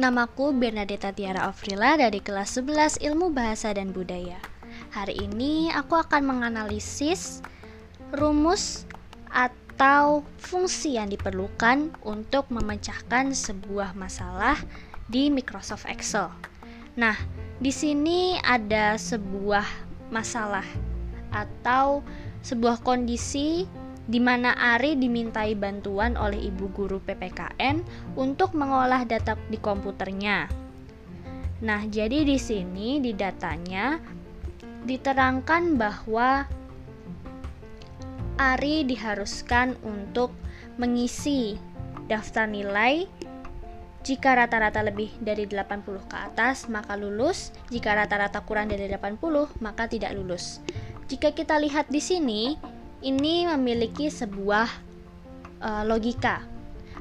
namaku Bernadetta Tiara Afrila dari kelas 11 Ilmu Bahasa dan Budaya. Hari ini aku akan menganalisis rumus atau fungsi yang diperlukan untuk memecahkan sebuah masalah di Microsoft Excel. Nah, di sini ada sebuah masalah atau sebuah kondisi di mana Ari dimintai bantuan oleh ibu guru PPKN untuk mengolah data di komputernya. Nah, jadi di sini di datanya diterangkan bahwa Ari diharuskan untuk mengisi daftar nilai jika rata-rata lebih dari 80 ke atas, maka lulus. Jika rata-rata kurang dari 80, maka tidak lulus. Jika kita lihat di sini, ini memiliki sebuah uh, logika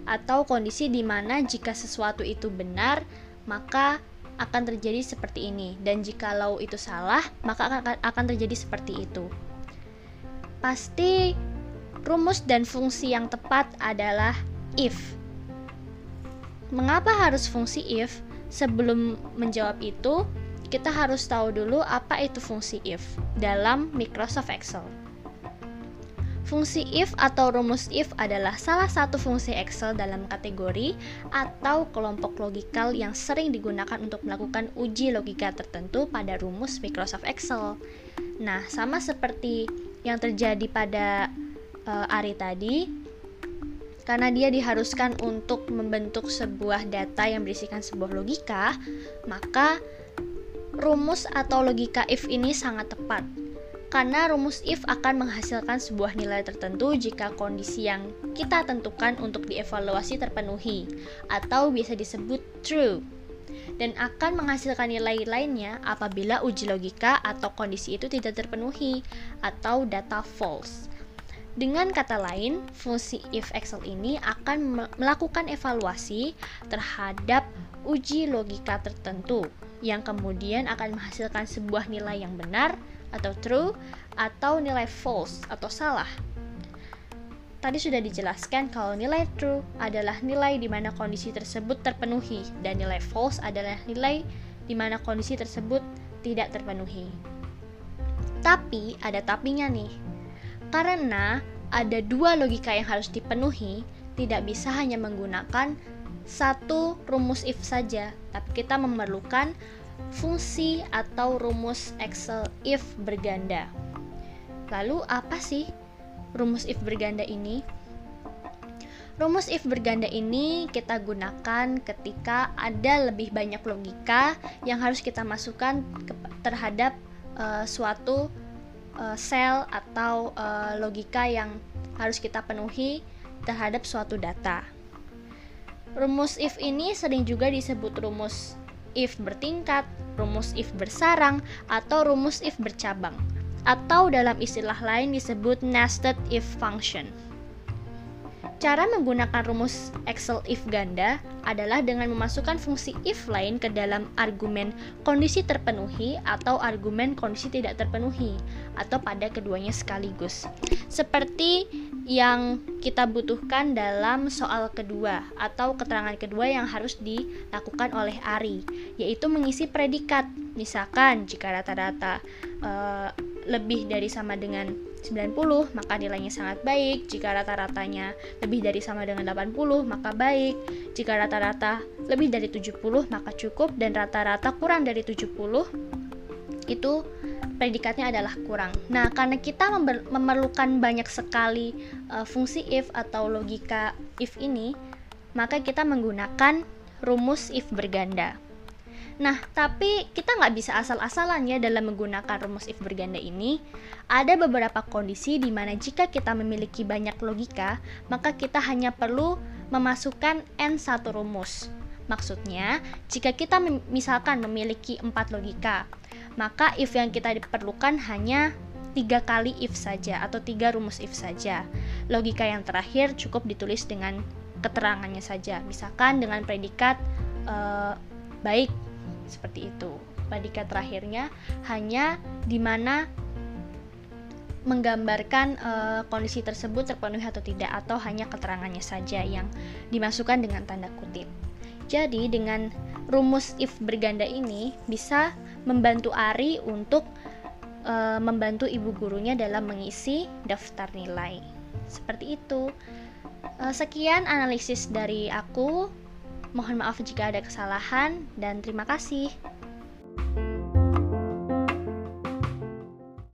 atau kondisi di mana jika sesuatu itu benar, maka akan terjadi seperti ini dan jikalau itu salah, maka akan, akan terjadi seperti itu. Pasti rumus dan fungsi yang tepat adalah if. Mengapa harus fungsi if? Sebelum menjawab itu, kita harus tahu dulu apa itu fungsi if dalam Microsoft Excel. Fungsi if atau rumus if adalah salah satu fungsi Excel dalam kategori atau kelompok logikal yang sering digunakan untuk melakukan uji logika tertentu pada rumus Microsoft Excel. Nah, sama seperti yang terjadi pada uh, Ari tadi, karena dia diharuskan untuk membentuk sebuah data yang berisikan sebuah logika, maka rumus atau logika if ini sangat tepat karena rumus if akan menghasilkan sebuah nilai tertentu jika kondisi yang kita tentukan untuk dievaluasi terpenuhi atau bisa disebut true dan akan menghasilkan nilai lainnya apabila uji logika atau kondisi itu tidak terpenuhi atau data false. Dengan kata lain, fungsi if Excel ini akan melakukan evaluasi terhadap uji logika tertentu yang kemudian akan menghasilkan sebuah nilai yang benar atau true atau nilai false atau salah. Tadi sudah dijelaskan kalau nilai true adalah nilai di mana kondisi tersebut terpenuhi dan nilai false adalah nilai di mana kondisi tersebut tidak terpenuhi. Tapi ada tapinya nih. Karena ada dua logika yang harus dipenuhi, tidak bisa hanya menggunakan satu rumus if saja, tapi kita memerlukan fungsi atau rumus Excel if berganda. Lalu apa sih rumus if berganda ini? Rumus if berganda ini kita gunakan ketika ada lebih banyak logika yang harus kita masukkan terhadap uh, suatu uh, sel atau uh, logika yang harus kita penuhi terhadap suatu data. Rumus if ini sering juga disebut rumus if bertingkat, rumus if bersarang, atau rumus if bercabang, atau dalam istilah lain disebut nested if function. Cara menggunakan rumus Excel if ganda adalah dengan memasukkan fungsi if lain ke dalam argumen kondisi terpenuhi atau argumen kondisi tidak terpenuhi atau pada keduanya sekaligus. Seperti yang kita butuhkan dalam soal kedua atau keterangan kedua yang harus dilakukan oleh Ari, yaitu mengisi predikat. Misalkan jika rata-rata uh, lebih dari sama dengan 90 maka nilainya sangat baik. Jika rata-ratanya lebih dari sama dengan 80 maka baik. Jika rata-rata lebih dari 70 maka cukup. Dan rata-rata kurang dari 70 itu predikatnya adalah kurang nah karena kita memerlukan banyak sekali uh, fungsi if atau logika if ini maka kita menggunakan rumus if berganda Nah, tapi kita nggak bisa asal-asalan ya dalam menggunakan rumus if berganda ini. Ada beberapa kondisi di mana jika kita memiliki banyak logika, maka kita hanya perlu memasukkan N1 rumus. Maksudnya, jika kita misalkan memiliki empat logika, maka if yang kita diperlukan hanya tiga kali if saja atau tiga rumus if saja. Logika yang terakhir cukup ditulis dengan keterangannya saja, misalkan dengan predikat e, baik seperti itu. Predikat terakhirnya hanya di mana menggambarkan e, kondisi tersebut terpenuhi atau tidak atau hanya keterangannya saja yang dimasukkan dengan tanda kutip. Jadi dengan rumus if berganda ini bisa membantu Ari untuk uh, membantu ibu gurunya dalam mengisi daftar nilai. Seperti itu. Uh, sekian analisis dari aku. Mohon maaf jika ada kesalahan dan terima kasih.